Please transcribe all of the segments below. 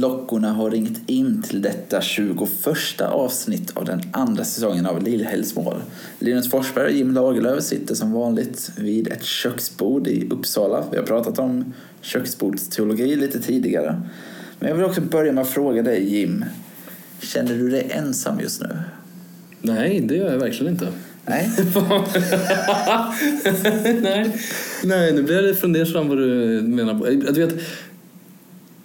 Klockorna har ringt in till detta 21 avsnitt av den andra säsongen av Lillhällsmål. Linus Forsberg och Jim Lagerlöf sitter som vanligt vid ett köksbord i Uppsala. Vi har pratat om köksbordsteologi lite tidigare. Men jag vill också börja med att fråga dig Jim. Känner du dig ensam just nu? Nej, det gör jag verkligen inte. Nej? Nej. Nej, nu blir jag lite fundersam vad du menar. Du vet,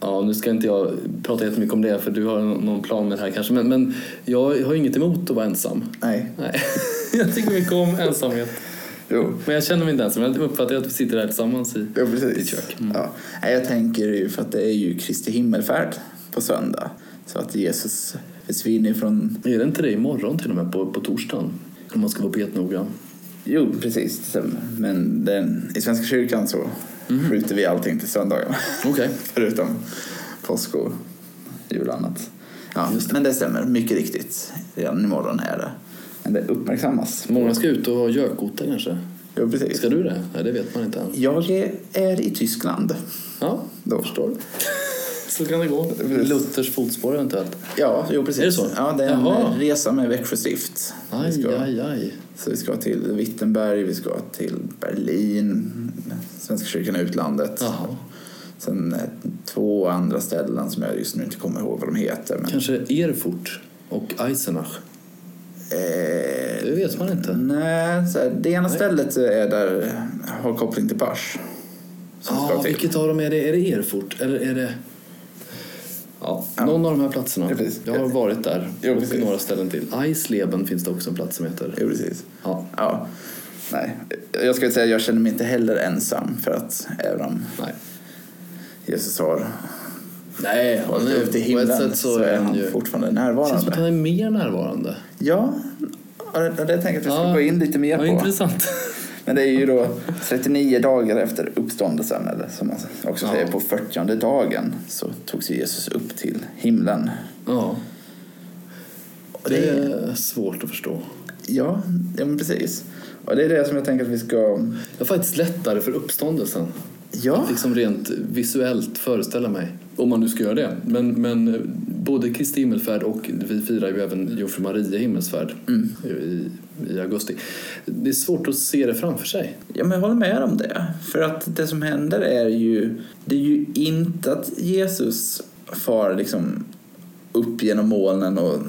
ja, nu ska inte jag prata jättemycket om det för du har någon plan med det här kanske. Men, men jag har inget emot att vara ensam. Nej. Nej. Jag tycker mycket om ensamhet. Jo. Men jag känner mig inte ensam. Jag uppfattar att vi sitter här tillsammans i Ja, precis. ditt kök. Mm. Ja. Jag tänker ju för att det är ju Kristi himmelfärd på söndag. Så att Jesus försvinner från... Är det inte det imorgon till och med på, på torsdagen? Om man ska vara petnoga. Jo, precis. Men den, i Svenska kyrkan så Mhm. skjuter vi allting till söndagarna. Okej. Förutom påsk och jul och annat. Ja, det. men det stämmer. Mycket riktigt. Redan imorgon är det. Men det uppmärksammas. Många ska ut och ha gökotta kanske. Jo, precis. Ska du det? Nej, det vet man inte än. Jag är- är i Tyskland. Ja, Då. förstår. Så kan det gå. Luthers fotspår eventuellt. Ja, jo precis. Är det så? Ja, det är en Jaha. resa med Växjö stift. Vi Aj, ska- aj, aj. Så vi ska till Wittenberg, vi ska till Berlin, Svenska kyrkan i utlandet. Jaha. Sen eh, två andra ställen som jag just nu inte kommer ihåg vad de heter. Men, Kanske Erfurt och Eisenach. eh, Det vet man inte. nej, så här, det ena Nej. stället är där har koppling till Pars. Ja, till. vilket av dem är det? Är det Erfurt eller är det... Ja, Ja. någon av de här platserna. Ja. Jag har varit där Jo, och precis. några ställen till. Eisleben finns det också en plats som heter. Jo, precis. Ja, Ja. Nej, jag ska säga jag känner mig inte heller ensam för att även om nej. Jesus har Nej, han är, upp till på himlen ett sätt så är han ju... fortfarande Det känns som att närvarande. han är mer närvarande. Ja, det, det tänker jag att vi ska Ja. gå in lite mer på. intressant. Men det är ju då 39 dagar efter uppståndelsen, eller som man också Ja. säger på 40 dagen, så togs Jesus upp till himlen. Ja, det är svårt att förstå. ja, ja, men precis. Och det är det som jag tänker att vi ska... Jag är faktiskt lättare för uppståndelsen. Ja, Liksom rent visuellt föreställa mig. Om man nu ska göra det. Men, men både Kristi himmelfärd och vi firar ju även Jungfru Maria himmelsfärd Mm. i, i augusti. Det är svårt att se det framför sig. ja, men jag håller med om det. För att det som händer är ju... Det är ju inte att Jesus far liksom upp genom molnen och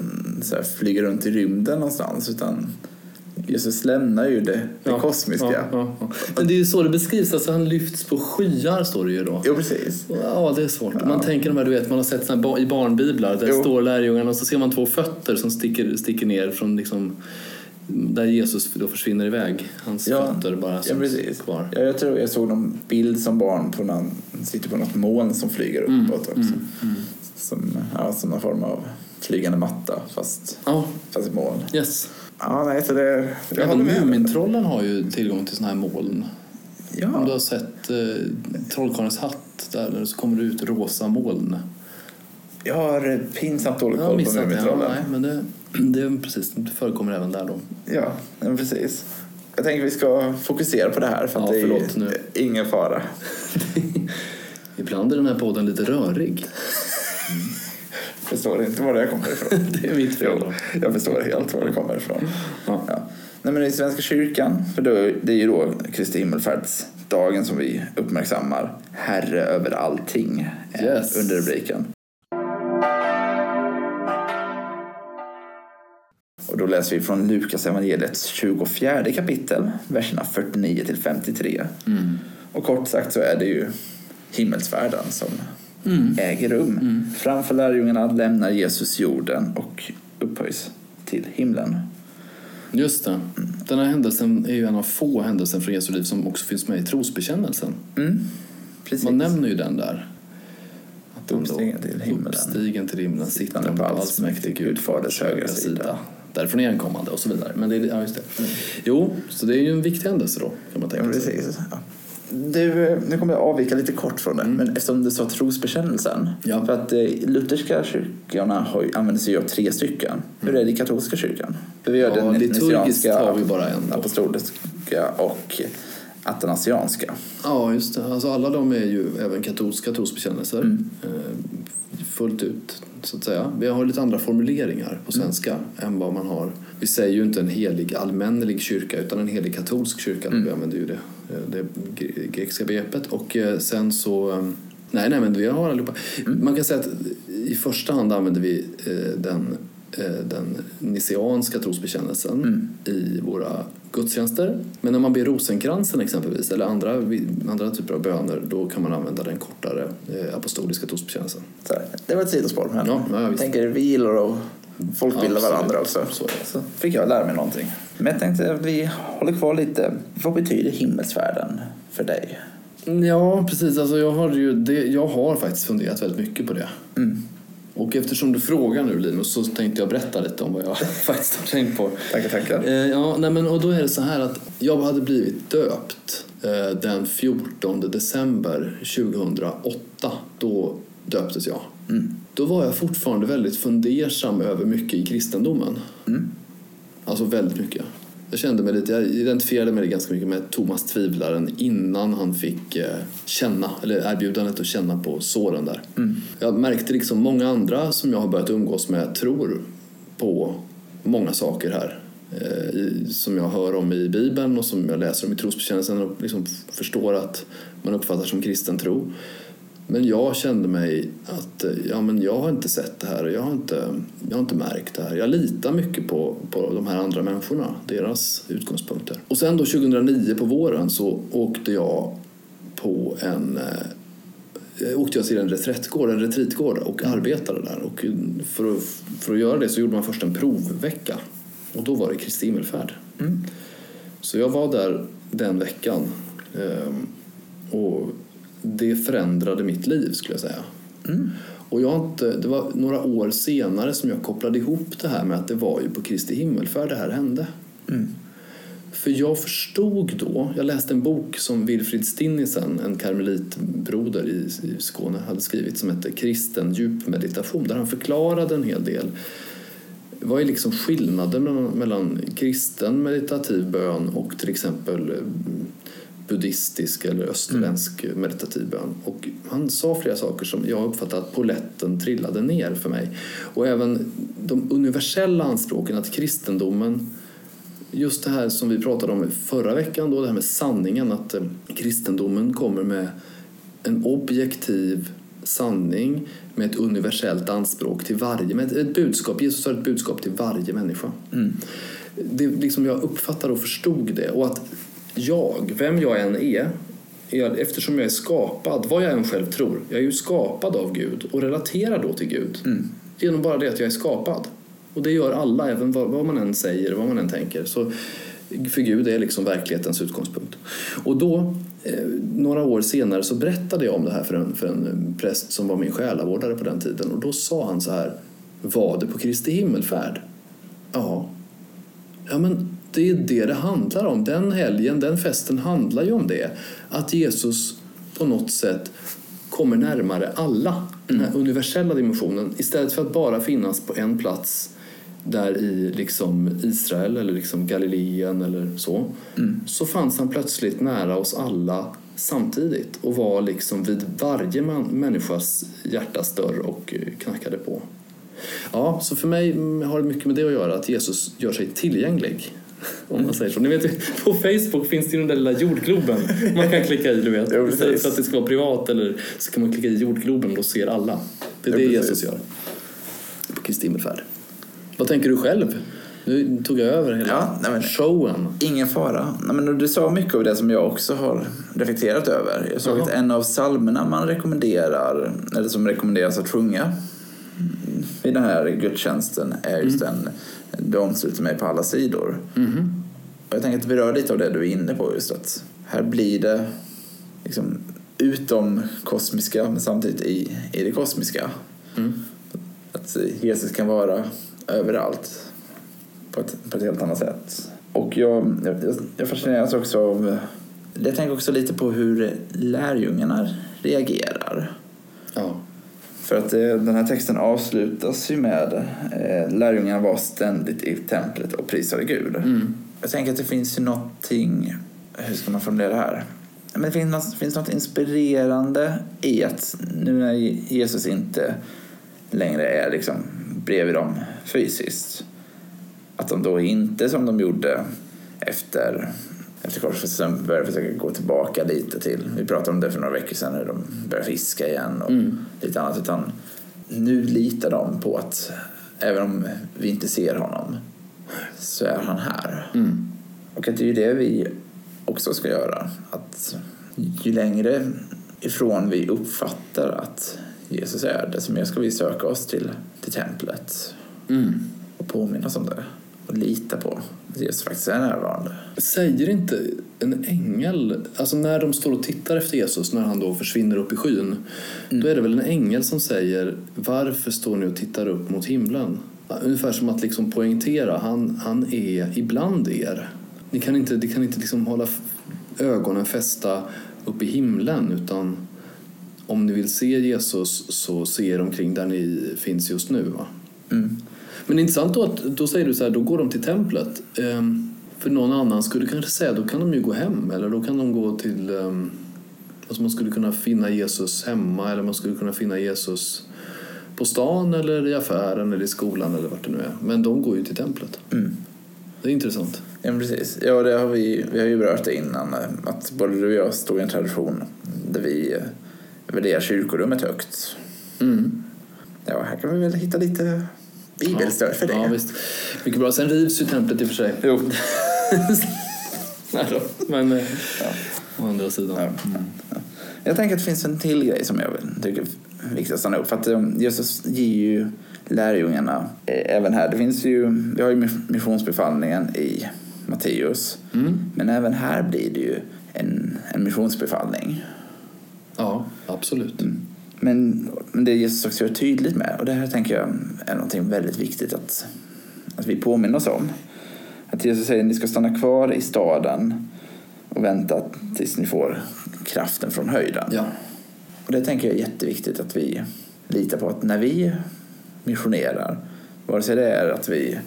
så här flyger runt i rymden någonstans, utan Jesus lämnar ju det, det Ja, kosmiska. Ja, ja. Men det är ju så det beskrivs. Alltså han lyfts på skyar står det ju då. Jo, precis. Ja, det är svårt. Man tänker de här, du vet, man har sett såna i barnbiblar. Där Jo. står lärjungarna och så ser man två fötter som sticker, sticker ner från liksom där Jesus då försvinner iväg. Hans Ja. fötter bara Ja, som precis. kvar. Ja, jag tror jag såg någon bild som barn på när han sitter på något moln som flyger Mm, uppåt också. Som, ja, som någon form av flygande matta fast, Ja, fast i moln. yes. Ja, nej, så det... Jag Även. Mumintrollen har ju tillgång till såna här moln. Om du Ja, har sett eh, Trollkarlens hatt där så kommer det ut rosa moln. jag har pinsamt dålig koll på det. Ja, Mumintrollen. nej, men det, det är precis, det förekommer även där då. Ja, precis. Jag tänker vi ska fokusera på det här för att Ja, det är nu. ingen fara. Ibland är den här podden lite rörig. förstår inte var det kommer ifrån. Det är mitt fel då. Jag förstår helt var det kommer ifrån. Ja. Ja. Nej, men i Svenska kyrkan, för då, det är ju då Kristi himmelfärdsdagen som vi uppmärksammar. Herre över allting är Yes. under rubriken. Och då läser vi från Lukas evangeliets 24 kapitel, verserna 49 till 53. Mm. Och kort sagt så är det ju himmelsfärden som Mm. äger rum. Framför lärjungarna lämnar Jesus jorden och upphöjs till himlen. Just det. Den här händelsen är ju en av få händelser från Jesu liv som också finns med i trosbekännelsen. Mm, precis. Man nämner ju den där. Uppstigen till himlen. Uppstigen till himlen, sittande på allsmäktig Gud faders högra sida. Därifrån igenkommande och så vidare. Men det är, ja, just det. Jo, så det är ju en viktig händelse då kan man Ja, tänka sig. precis. Ja. Du, eh, nu kommer jag avvika lite kort från det, men eftersom du sa trosbekännelsen. Mm. Ja. För att eh, lutherska kyrkorna har, använder sig av tre stycken. Hur är det i katolska kyrkan? För vi har Ja, den liturgiskt har vi bara en då. apostoliska och atanasianska. Ja, just det. Alltså alla de är ju även katolska trosbekännelser. Mm. Fullt ut. så att säga. Vi har lite andra formuleringar på svenska än vad man har. Vi säger ju inte en helig allmännelig kyrka utan en helig katolsk kyrka. Vi använder ju det, det gre- grekiska begreppet. Och eh, sen så... eh, Nej, nej, men vi har allihopa. Man kan säga att i första hand använder vi eh, den, den niceanska trosbekännelsen i våra gudstjänster. Men när man ber rosenkransen exempelvis, eller andra, andra typer av böner, då kan man använda den kortare eh, apostoliska trosbekännelsen. Det var ett sidospår. Men Ja, ja, jag tänker vi gillar och folkbilda varandra också. Så. Så fick jag lära mig någonting. Men jag tänkte att vi håller kvar lite. Vad betyder himmelsfärden för dig? Ja, precis. Alltså jag, har ju det, jag har faktiskt funderat väldigt mycket på det. Mm. Och eftersom du frågar nu Linus så tänkte jag berätta lite om vad jag faktiskt har tänkt på. Tackar, tackar. Eh, ja, nej, men, och då är det så här att jag hade blivit döpt eh, den 14 december 2008. Då döptes jag. Då var jag fortfarande väldigt fundersam över mycket i kristendomen. Alltså väldigt mycket. Jag kände mig lite, jag identifierade mig ganska mycket med Thomas Tvivlaren innan han fick eh, känna, eller erbjudandet att känna på såren där. Jag märkte liksom många andra som jag har börjat umgås med tror på många saker här. Eh, i, som jag hör om i Bibeln och som jag läser om i trosbekännelsen och liksom förstår att man uppfattar som kristen tro. Men jag kände mig att eh, ja, men jag har inte sett det här och jag har inte, jag har inte märkt det här. Jag litar mycket på, på de här andra människorna, deras utgångspunkter. Och sen då 2009 på våren så åkte jag på en eh, åkte jag till en reträttgård, en retreatgård och arbetade där. Och för, att, för att göra det så gjorde man först en provvecka. Och då var det Kristi himmelfärd. Så jag var där den veckan. ehm, Och det förändrade mitt liv skulle jag säga. Och jag inte, det var några år senare som jag kopplade ihop det här med att det var ju på Kristi himmelfärd det här hände. För jag förstod då, jag läste en bok som Wilfrid Stinnisen, en karmelitbroder i, i Skåne, hade skrivit som hette Kristen djupmeditation där han förklarade en hel del vad är liksom skillnaden mellan, mellan kristen meditativ bön och till exempel eh, buddhistisk eller österländsk meditativ bön? Och han sa flera saker som jag uppfattade att poletten trillade ner för mig. Och även de universella anspråken att kristendomen just det här som vi pratade om förra veckan, då, det här med sanningen, att eh, kristendomen kommer med en objektiv sanning med ett universellt anspråk till varje, med ett budskap. Jesus har ett budskap till varje människa. Det, liksom jag uppfattade och förstod det. Och att jag, vem jag än är, är, eftersom jag är skapad, vad jag än själv tror, jag är ju skapad av Gud och relaterar då till Gud. Genom bara det att jag är skapad. Och det gör alla, även vad, vad man än säger vad man än tänker. Så för Gud är liksom verklighetens utgångspunkt. Och då, eh, några år senare, så berättade jag om det här för en, för en präst som var min själavårdare på den tiden. Och då sa han så här, var det på Kristi himmelfärd? Ja. Ja, men det är det det handlar om. Den helgen, den festen handlar ju om det. Att Jesus på något sätt kommer närmare alla. Den här universella dimensionen. Istället för att bara finnas på en plats där i liksom Israel eller liksom Galileen eller så. Så fanns han plötsligt nära oss alla samtidigt och var liksom vid varje man, människas hjärtas dörr och eh, knackade på. Ja, så för mig mm, har det mycket med det att göra, att Jesus gör sig tillgänglig. Om man säger så. Ni vet, på Facebook finns det ju den där lilla jordgloben man kan klicka i. Du vet. Jo, Istället för att det ska vara privat eller så kan man klicka i jordgloben och då ser alla. Det är Jo, det precis. Jesus gör på Kristi himmelfärd. Vad tänker du själv? Nu tog jag över hela Ja, nej men- showen. Ingen fara. Nej, men du sa mycket av det som jag också har reflekterat över. Jag såg Jaha. att en av psalmerna man rekommenderar, eller som rekommenderas att sjunga vid den här gudstjänsten är just den Du omsluter mig på alla sidor. Och jag tänker att vi rör lite av det du är inne på just att här blir det liksom utom kosmiska men samtidigt i, i det kosmiska. Att Jesus kan vara överallt på ett, på ett helt annat sätt. Och jag, jag, jag fascineras också av... Jag tänker också lite på hur lärjungarna reagerar. Ja. För att eh, den här texten avslutas ju med eh, lärjungarna var ständigt i templet och prisade Gud. Jag tänker att det finns ju någonting, hur ska man formulera det här? Men det finns något, finns något inspirerande i att nu när Jesus inte längre är liksom bredvid dem fysiskt. Att de då inte som de gjorde efter, efter korsfästelsen börjar försöka gå tillbaka lite till, vi pratade om det för några veckor sedan när de börjar fiska igen och Mm. lite annat. Utan nu litar de på att även om vi inte ser honom så är han här. Mm. Och att det är ju det vi också ska göra. Att ju längre ifrån vi uppfattar att Jesus är, desto mer ska vi söka oss till, till templet Mm. och påminna oss om det. Och lita på att Jesus faktiskt är närvarande. Säger inte en ängel, alltså när de står och tittar efter Jesus när han då försvinner upp i skyn, då är det väl en ängel som säger varför står ni och tittar upp mot himlen? Ungefär som att liksom poängtera, han, han är ibland er. Ni kan inte, ni kan inte liksom hålla ögonen fästa upp i himlen utan om ni vill se Jesus så se er omkring där ni finns just nu. Mm. Men intressant då att då säger du så här, då går de till templet. Ehm, för någon annan skulle kanske säga, då kan de ju gå hem eller då kan de gå till um, alltså man skulle kunna finna Jesus hemma eller man skulle kunna finna Jesus på stan eller i affären eller i skolan eller vart det nu är. Men de går ju till templet. Mm. Det är intressant. Ja, precis. Ja, det har vi, vi har ju berört det innan. Att både du och jag står i en tradition där vi eh, värderar kyrkorummet högt. Mm. Ja, här kan vi väl hitta lite bibelstöd för det. Ja, visst. Mycket bra. Sen rivs ju templet i och för sig. Jo. Nej då. Men eh, Ja. å andra sidan. Ja. Ja. Jag tänker att det finns en till grej som jag tycker är viktigt att stanna upp. För att um, Jesus ger ju lärjungarna, eh, även här, det finns ju, vi har ju missionsbefallningen i Matteus. Mm. Men även här blir det ju en, en missionsbefallning. Ja, absolut. Men, men det Jesus också gör tydligt med, och det här tänker jag är någonting väldigt viktigt att, att vi påminner oss om. Att Jesus säger att ni ska stanna kvar i staden och vänta tills ni får kraften från höjden. Ja. Och det tänker jag är jätteviktigt att vi litar på att när vi missionerar, vare sig det är att vi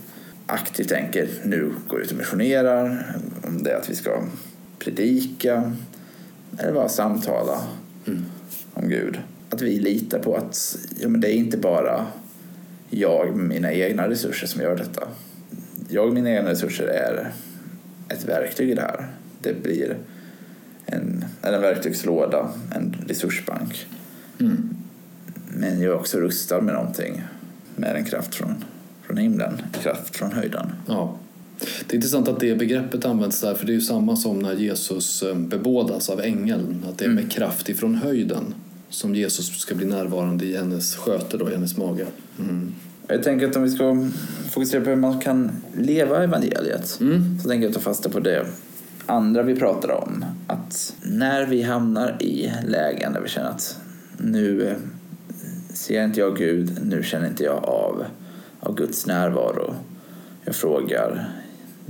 aktivt tänker nu går ut och missionerar, om det är att vi ska predika eller bara samtala Mm. om Gud. Att vi litar på att ja, men det är inte bara jag med mina egna resurser som gör detta. Jag och mina egna resurser är ett verktyg i det här. Det blir en, en verktygslåda, en resursbank. Mm. Men jag är också rustad med någonting, med en kraft från, från himlen, kraft från höjden. Ja. Det är intressant att det begreppet används där, för det är ju samma som när Jesus eh, bebådas av ängeln. Att det är med kraft ifrån höjden som Jesus ska bli närvarande i hennes sköte, då, i hennes mage. Mm. Jag tänker att om vi ska fokusera på hur man kan leva evangeliet Mm. så tänker jag ta fasta på det andra vi pratar om. Att när vi hamnar i lägen där vi känner att nu ser inte jag Gud, nu känner inte jag av, av Guds närvaro. Jag frågar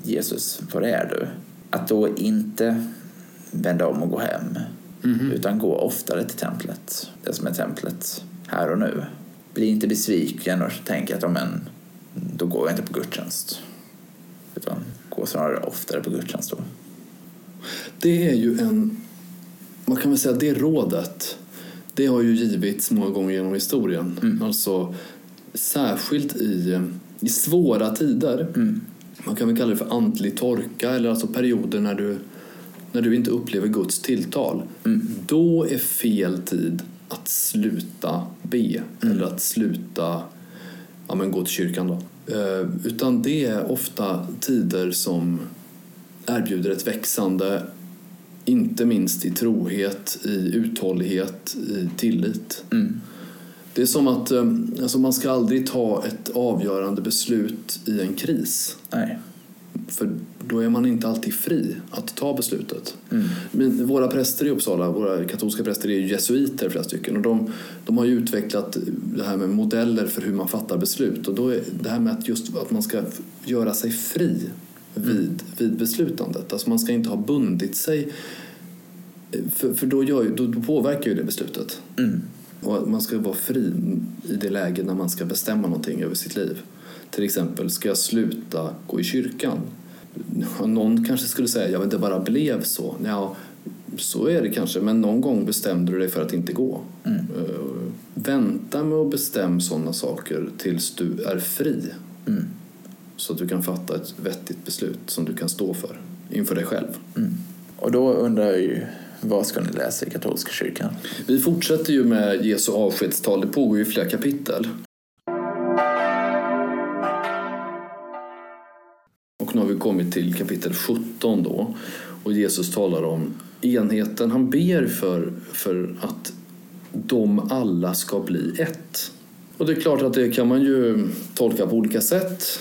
Jesus, var är du? Att då inte vända om och gå hem Mhm. utan gå oftare till templet. Det som är templet här och nu. Bli inte besviken och tänk att men, då går jag inte på gudstjänst. Utan gå snarare oftare på gudstjänst då. Det är ju en... Man kan väl säga det rådet, det har ju givits många gånger genom historien. Mm. Alltså särskilt i, i svåra tider. Mm. Man kan väl kalla det för andlig torka eller alltså perioder när du, när du inte upplever Guds tilltal. Mm. Då är fel tid att sluta be Mm. eller att sluta ja, men gå till kyrkan. Då. Eh, utan det är ofta tider som erbjuder ett växande, inte minst i trohet, i uthållighet, i tillit. Mm. Det är som att eh, alltså man ska aldrig ta ett avgörande beslut i en kris. Nej. För då är man inte alltid fri att ta beslutet. Mm. Men våra präster i Uppsala, våra katolska präster är jesuiter flera stycken och de, de har ju utvecklat det här med modeller för hur man fattar beslut och då är det här med att just att man ska göra sig fri vid, vid beslutandet. Alltså man ska inte ha bundit sig för, för då, gör, då, då påverkar ju det beslutet. Mm. Och man ska vara fri i det läge när man ska bestämma någonting över sitt liv. Till exempel, ska jag sluta gå i kyrkan? Någon kanske skulle säga, ja men det bara blev så. Ja, så är det kanske, men någon gång bestämde du dig för att inte gå. Mm. Eh, vänta med att bestämma sådana saker tills du är fri. Mm. Så att du kan fatta ett vettigt beslut som du kan stå för inför dig själv. Mm. Och då undrar jag ju, vad ska ni läsa i katolska kyrkan? Vi fortsätter ju med Jesu avskedstal. Det pågår ju flera kapitel. Och nu har vi kommit till kapitel 17 då. Och Jesus talar om enheten. Han ber för, för att de alla ska bli ett. Och det är klart att det kan man ju tolka på olika sätt.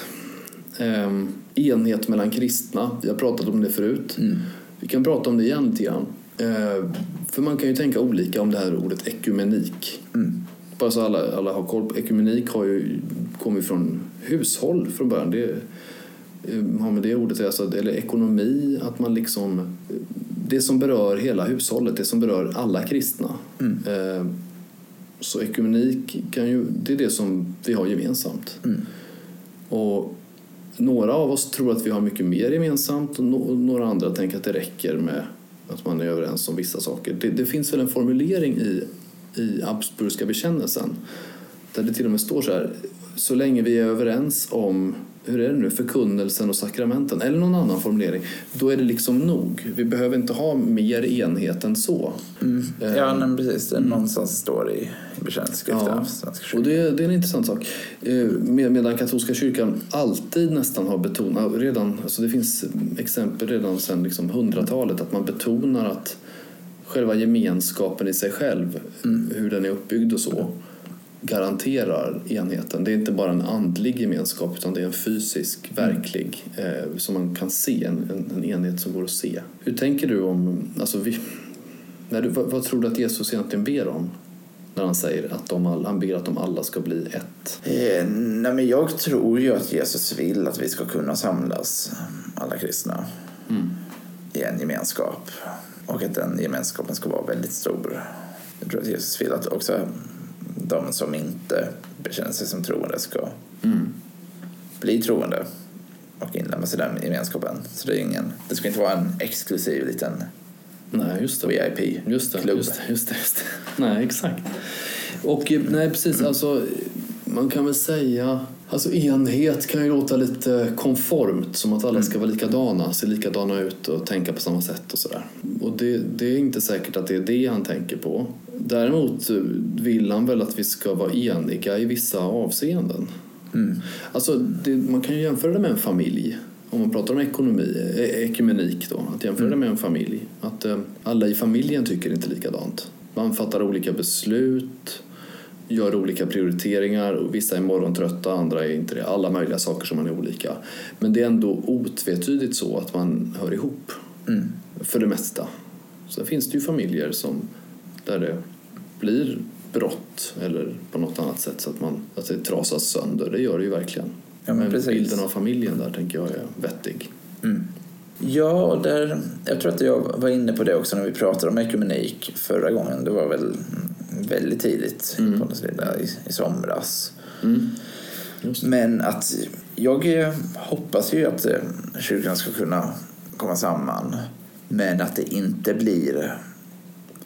Ehm, enhet mellan kristna, vi har pratat om det förut. Vi kan prata om det igen lite grann. Ehm, för man kan ju tänka olika om det här ordet ekumenik. Mm. Bara så alla, alla har koll på. Ekumenik har ju kommit från hushåll från början. Det har med det ordet att göra. så- Eller ekonomi, att man liksom... eh, Det som berör hela hushållet, det som berör alla kristna. Mm. Eh, Så ekumenik kan ju, det är det som vi har gemensamt. Mm. Och några av oss tror att vi har mycket mer gemensamt och några andra tänker att det räcker med att man är överens om vissa saker. Det, det finns väl en formulering i, i Habsburgska bekännelsen där det till och med står så här så länge vi är överens om hur är det nu, förkunnelsen och sakramenten eller någon annan formulering, då är det liksom nog. Vi behöver inte ha mer enhet än så. Mm. Eh, Ja, men precis. Det någonstans står i, bekännelseskriften Ja. Svenska Och det, det är en intressant sak. Eh, med- Medan katolska kyrkan alltid nästan har betonat, redan, alltså det finns exempel redan sedan liksom hundratalet, att man betonar att själva gemenskapen i sig själv, hur den är uppbyggd och så, garanterar enheten. Det är inte bara en andlig gemenskap utan det är en fysisk, verklig, eh, som man kan se, en, en, en enhet som går att se. Hur tänker du om, alltså vi, när du, vad, vad tror du att Jesus egentligen ber om? När han säger att de alla, han ber att de alla ska bli ett. Eh, nej, men jag tror ju att Jesus vill att vi ska kunna samlas, alla kristna, i en gemenskap. Och att den gemenskapen ska vara väldigt stor. Jag tror att Jesus vill att också de som inte bekänner sig som troende ska bli troende och inlemmas i den gemenskapen. Så det, är ingen, det ska inte vara en exklusiv liten Nej, just det. VIP-klubb. Just det, just det, just det, just. Nej, exakt. Och eh, nej, precis, alltså man kan väl säga Alltså enhet kan ju låta lite konformt, som att alla ska vara likadana, se likadana ut och tänka på samma sätt och sådär. Och det, det är inte säkert att det är det han tänker på. Däremot vill han väl att vi ska vara eniga i vissa avseenden. Mm. Alltså, det, man kan ju jämföra det med en familj. Om man pratar om ekonomi, eh, ekumenik då, att jämföra det med en familj. Att eh, alla i familjen tycker inte likadant. Man fattar olika beslut, gör olika prioriteringar. Och vissa är morgontrötta, andra är inte det. Alla möjliga saker som man är olika. Men det är ändå otvetydigt så att man hör ihop. Mm. För det mesta. Sen finns det ju familjer som, där det blir brott eller på något annat sätt så att, man, att det trasas sönder. Det gör det ju verkligen. Ja, men men bilden av familjen där tänker jag är vettig. Mm. Ja, där, jag tror att jag var inne på det också när vi pratade om ekumenik förra gången. Det var väl väldigt tidigt Mm. på något sätt, i, i somras. Mm. Men att jag eh, hoppas ju att eh, kyrkan ska kunna komma samman. Men att det inte blir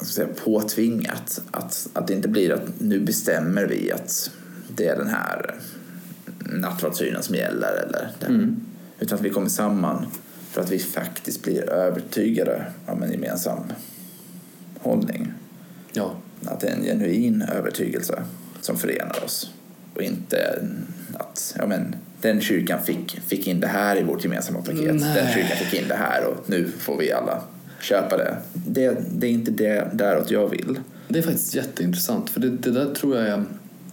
vad ska säga, påtvingat. Att, att det inte blir att nu bestämmer vi att det är den här nattvardssynen som gäller. Eller. Mm. Utan att vi kommer samman för att vi faktiskt blir övertygade om en gemensam hållning. Ja, Att det är en genuin övertygelse som förenar oss. Och inte att ja, men, den kyrkan fick, fick in det här i vårt gemensamma paket. Nej. Den kyrkan fick in det här och nu får vi alla köpa det. Det, det är inte det däråt jag vill. det är faktiskt jätteintressant för det, det där tror jag är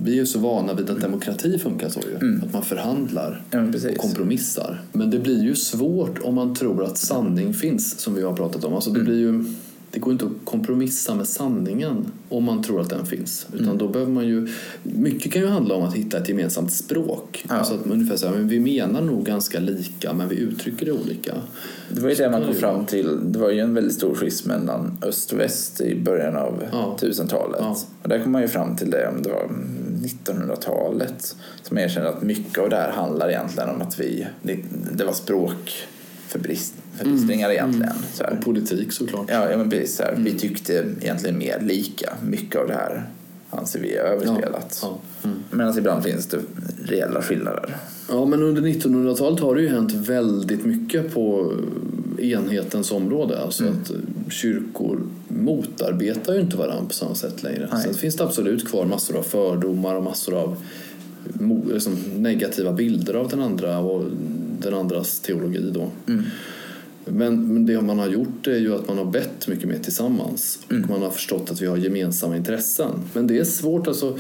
vi är ju så vana vid att demokrati funkar så ju. Mm. Att man förhandlar Ja, och kompromissar. Men det blir ju svårt om man tror att sanning finns, som vi har pratat om. Alltså det, Mm. blir ju, det går inte att kompromissa med sanningen om man tror att den finns. Utan Mm. då behöver man ju... Mycket kan ju handla om att hitta ett gemensamt språk. Ja. Alltså att man ungefär så här, men vi menar nog ganska lika, men vi uttrycker det olika. Det var ju det man Så kom fram till. Det var ju en väldigt stor schism mellan öst och väst i början av Ja. 1000-talet. Ja. Och där kom man ju fram till det, om det var 1900-talet, som erkände att mycket av det här handlar egentligen om att vi, det, det var språkförbistringar egentligen. Så här. Och politik såklart. Ja, ja men precis. Så här. Vi tyckte egentligen mer lika. Mycket av det här anser vi är överspelat. Ja. Mm. Medan ibland finns det reella skillnader. Ja, men under 1900-talet har det ju hänt väldigt mycket på enhetens område. Alltså Mm. att kyrkor motarbetar ju inte varandra på samma sätt längre. Nej. Sen finns det absolut kvar massor av fördomar och massor av liksom negativa bilder av den andra och den andras teologi då. Mm. Men, det man har gjort är ju att man har bett mycket mer tillsammans och man har förstått att vi har gemensamma intressen. Men det är svårt alltså.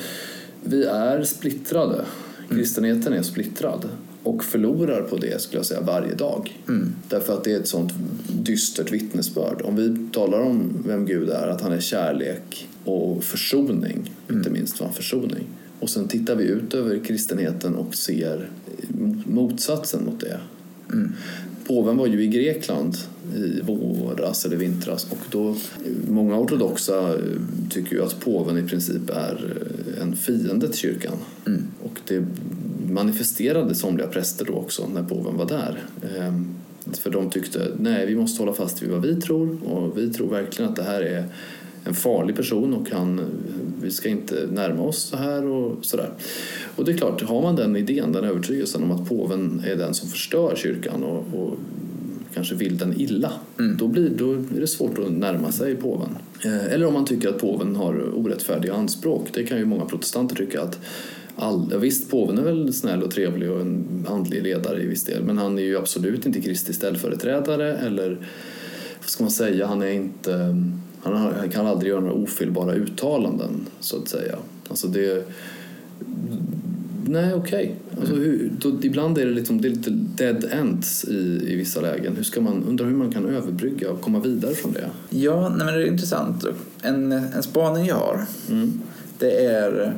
Vi är splittrade. Kristenheten är splittrad och förlorar på det skulle jag säga varje dag. Därför att det är ett sånt dystert vittnesbörd. Om vi talar om vem Gud är, att han är kärlek och försoning, inte minst var försoning. Och sen tittar vi ut över kristenheten och ser motsatsen mot det. Påven var ju i Grekland i våras eller vintras och då många ortodoxa eh, tycker ju att påven i princip är eh, en fiende till kyrkan. Och det manifesterade somliga präster då också när påven var där. Ehm, För de tyckte nej vi måste hålla fast vid vad vi tror och vi tror verkligen att det här är en farlig person och han, vi ska inte närma oss så här och sådär. Och det är klart, har man den idén, den övertygelsen om att påven är den som förstör kyrkan och, och kanske vill den illa, då, blir, då är det svårt att närma sig påven. Eh, Eller om man tycker att påven har orättfärdiga anspråk. Det kan ju många protestanter tycka att all, visst, påven är väl snäll och trevlig och en andlig ledare i viss del men han är ju absolut inte Kristi ställföreträdare eller vad ska man säga, han är inte han, har, han kan aldrig göra några ofelbara uttalanden så att säga. Alltså det Nej, okej. Alltså, hur- då- ibland är det, liksom, det är lite dead ends i, i vissa lägen. Hur ska man, undrar hur man kan överbrygga och komma vidare från det. Ja, nej, men det är intressant. En, en spaning jag har, Mm. det är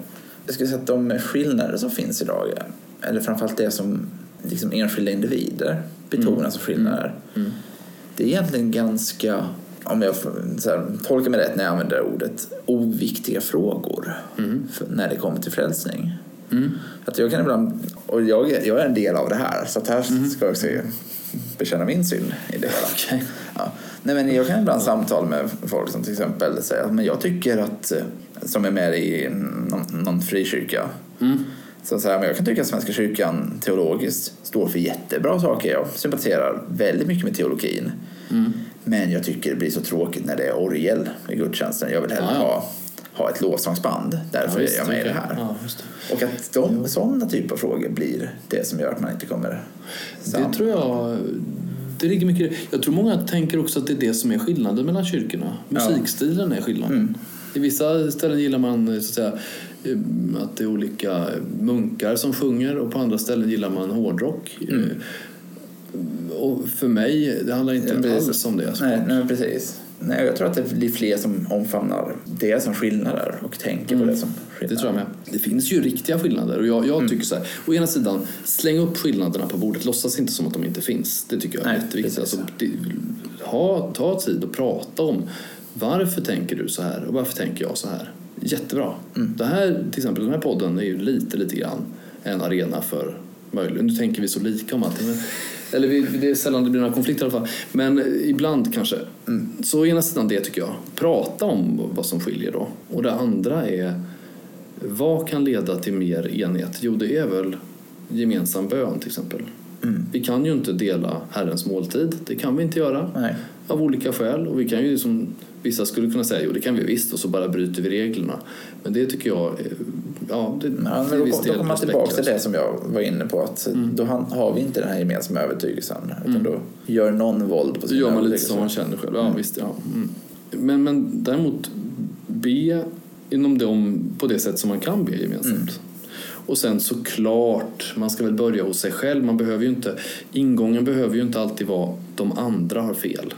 jag skulle säga att de skillnader som finns idag, eller framförallt det som liksom enskilda individer betonas som skillnader, det är egentligen ganska, om jag här, tolkar mig rätt när jag använder ordet, oviktiga frågor för, när det kommer till frälsning. Att jag kan ibland, och jag, jag är en del av det här, så här ska jag också bekänna min synd i det hela. Okej. Ja. Nej, men jag kan ibland samtala med folk som till exempel säger att men jag tycker att, som är med i någon, någon frikyrka, så säger men jag kan tycka att Svenska kyrkan teologiskt står för jättebra saker. Jag sympatiserar väldigt mycket med teologin. Men jag tycker det blir så tråkigt när det är orgel i gudstjänsten. Jag vill hellre Ja, ja. ha, ha ett lovsångsband. Därför visst, är jag med i det här. Ja, det. Och att de, sådana typer av frågor blir det som gör att man inte kommer samman. Det tror jag... Det ligger mycket. Jag tror många tänker också att det är det som är skillnaden mellan kyrkorna. Musikstilen är skillnaden. I vissa ställen gillar man så att, säga, eh, att det är olika munkar som sjunger och på andra ställen gillar man hårdrock. Eh, Och för mig, det handlar inte Ja, alls om det. Nej, nej precis. Nej, jag tror att det blir fler som omfamnar det som skillnader och tänker på det som skillnader. Det tror jag med. Det finns ju riktiga skillnader och jag, jag tycker så här. Å ena sidan, släng upp skillnaderna på bordet. Låtsas inte som att de inte finns. Det tycker jag är Nej, jätteviktigt. Alltså, det, ha, ta tid och prata om varför tänker du så här och varför tänker jag så här. Jättebra. Det här, till exempel den här podden är ju lite, lite grann en arena för möjligen. Nu tänker vi så lika om allting. Men, eller vi, det är sällan det blir några konflikter i alla fall. Men ibland kanske. Så å ena sidan det tycker jag. Prata om vad som skiljer då. Och det andra är vad kan leda till mer enhet? Jo, det är väl gemensam bön till exempel. Vi kan ju inte dela Herrens måltid. Det kan vi inte göra. Nej. Av olika skäl. Och vi kan ju som vissa skulle kunna säga, jo det kan vi visst och så bara bryter vi reglerna. Men det tycker jag, ja det, Ja, men då, viss då del kommer man tillbaka till det som jag var inne på. Att Då han- har vi inte den här gemensamma övertygelsen. Utan Mm. då gör någon våld på sin gör man lite som man känner själv. Ja, visst, ja. Mm. Men, men däremot be inom dem på det sätt som man kan be gemensamt. Och sen såklart, man ska väl börja hos sig själv. Man behöver ju inte, ingången behöver ju inte alltid vara de andra har fel.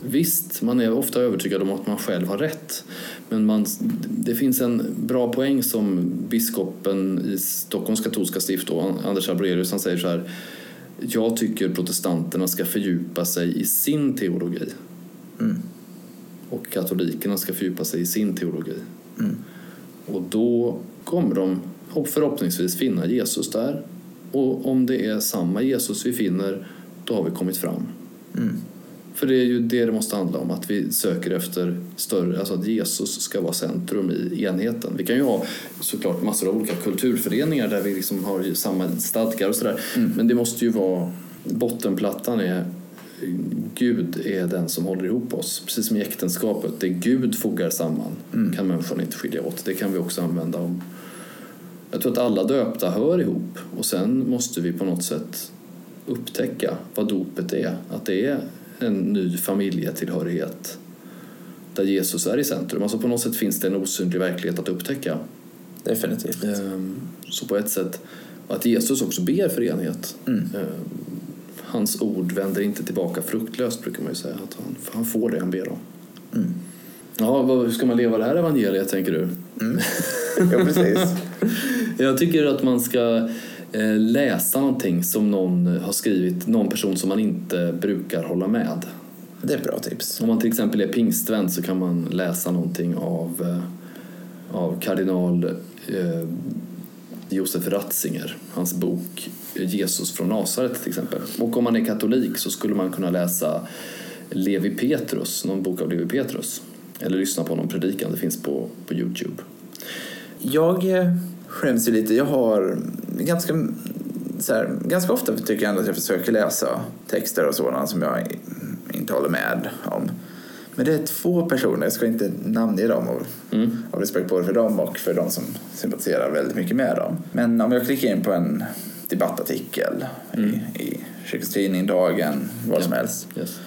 Visst, man är ofta övertygad om att man själv har rätt. Men man, det finns en bra poäng som biskopen i Stockholms katolska stift, Anders Arborelius, han säger så här. Jag tycker protestanterna ska fördjupa sig i sin teologi. Och katolikerna ska fördjupa sig i sin teologi. Och då kommer de förhoppningsvis finna Jesus där. Och om det är samma Jesus vi finner, då har vi kommit fram. För det är ju det det måste handla om, att vi söker efter större, alltså att Jesus ska vara centrum i enheten. Vi kan ju ha såklart massor av olika kulturföreningar där vi liksom har samma stadgar och sådär. Mm. Men det måste ju vara, bottenplattan är Gud är den som håller ihop oss. Precis som i äktenskapet, det Gud fogar samman Mm. kan människan inte skilja åt. Det kan vi också använda om... Jag tror att alla döpta hör ihop och sen måste vi på något sätt upptäcka vad dopet är. Att det är en ny familjetillhörighet där Jesus är i centrum. Alltså på något sätt finns det en osynlig verklighet att upptäcka. Definitivt. Ehm, Så på ett sätt, att Jesus också ber för enhet. Mm. Ehm, Hans ord vänder inte tillbaka fruktlöst brukar man ju säga. Att han, han får det han ber om. Mm. Ja, hur ska man leva det här evangeliet tänker du? Mm. Ja, precis. Jag tycker att man ska läsa någonting som någon har skrivit, någon person som man inte brukar hålla med. Det är ett bra tips. Om man till exempel är pingstvän så kan man läsa någonting av, eh, av kardinal eh, Josef Ratzinger, hans bok Jesus från Nasaret till exempel. Och om man är katolik så skulle man kunna läsa Levi Petrus, någon bok av Levi Petrus. Eller lyssna på någon predikan, det finns på, på Youtube. Jag eh, skäms ju lite. Jag har ganska, så här, ganska ofta tycker jag ändå att jag försöker läsa texter och sådana som jag inte håller med om. Men det är två personer, jag ska inte namnge dem av, Mm. av respekt både för dem och för de som sympatiserar väldigt mycket med dem. Men om jag klickar in på en debattartikel Mm. i, i Kyrkans Tidning, Dagen, vad som Ja. helst Yes.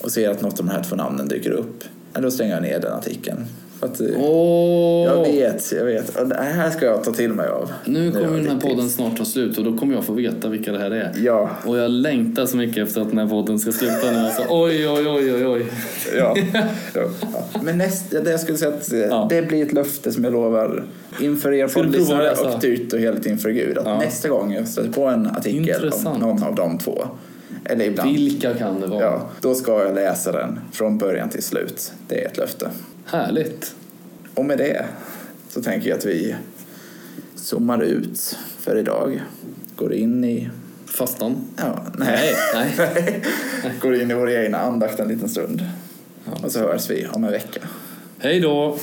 och ser att något av de här två namnen dyker upp, då stänger jag ner den artikeln. Att, Åh! jag vet, jag vet. Och det här ska jag ta till mig av. Nu kommer den här podden snart ta slut och då kommer jag få veta vilka det här är. Ja, Och jag längtar så mycket efter att den här podden ska sluta nu. Alltså, oj, oj, oj, oj, oj. ja. ja. Men näst, det jag skulle säga att eh, Ja. det blir ett löfte som jag lovar inför er poddlyssnare och dyrt och heligt inför Gud. Att Ja. nästa gång jag stöter på en artikel Intressant. om någon av de två, eller ibland, Vilka kan det vara? ja, då ska jag läsa den från början till slut. Det är ett löfte. Härligt. Och med det så tänker jag att vi zoomar ut för idag. Går in i... Fastan? Ja, Nej, nej. nej. Går in i vår egna andakt en liten stund. Ja. Och så hörs vi om en vecka. Hej då!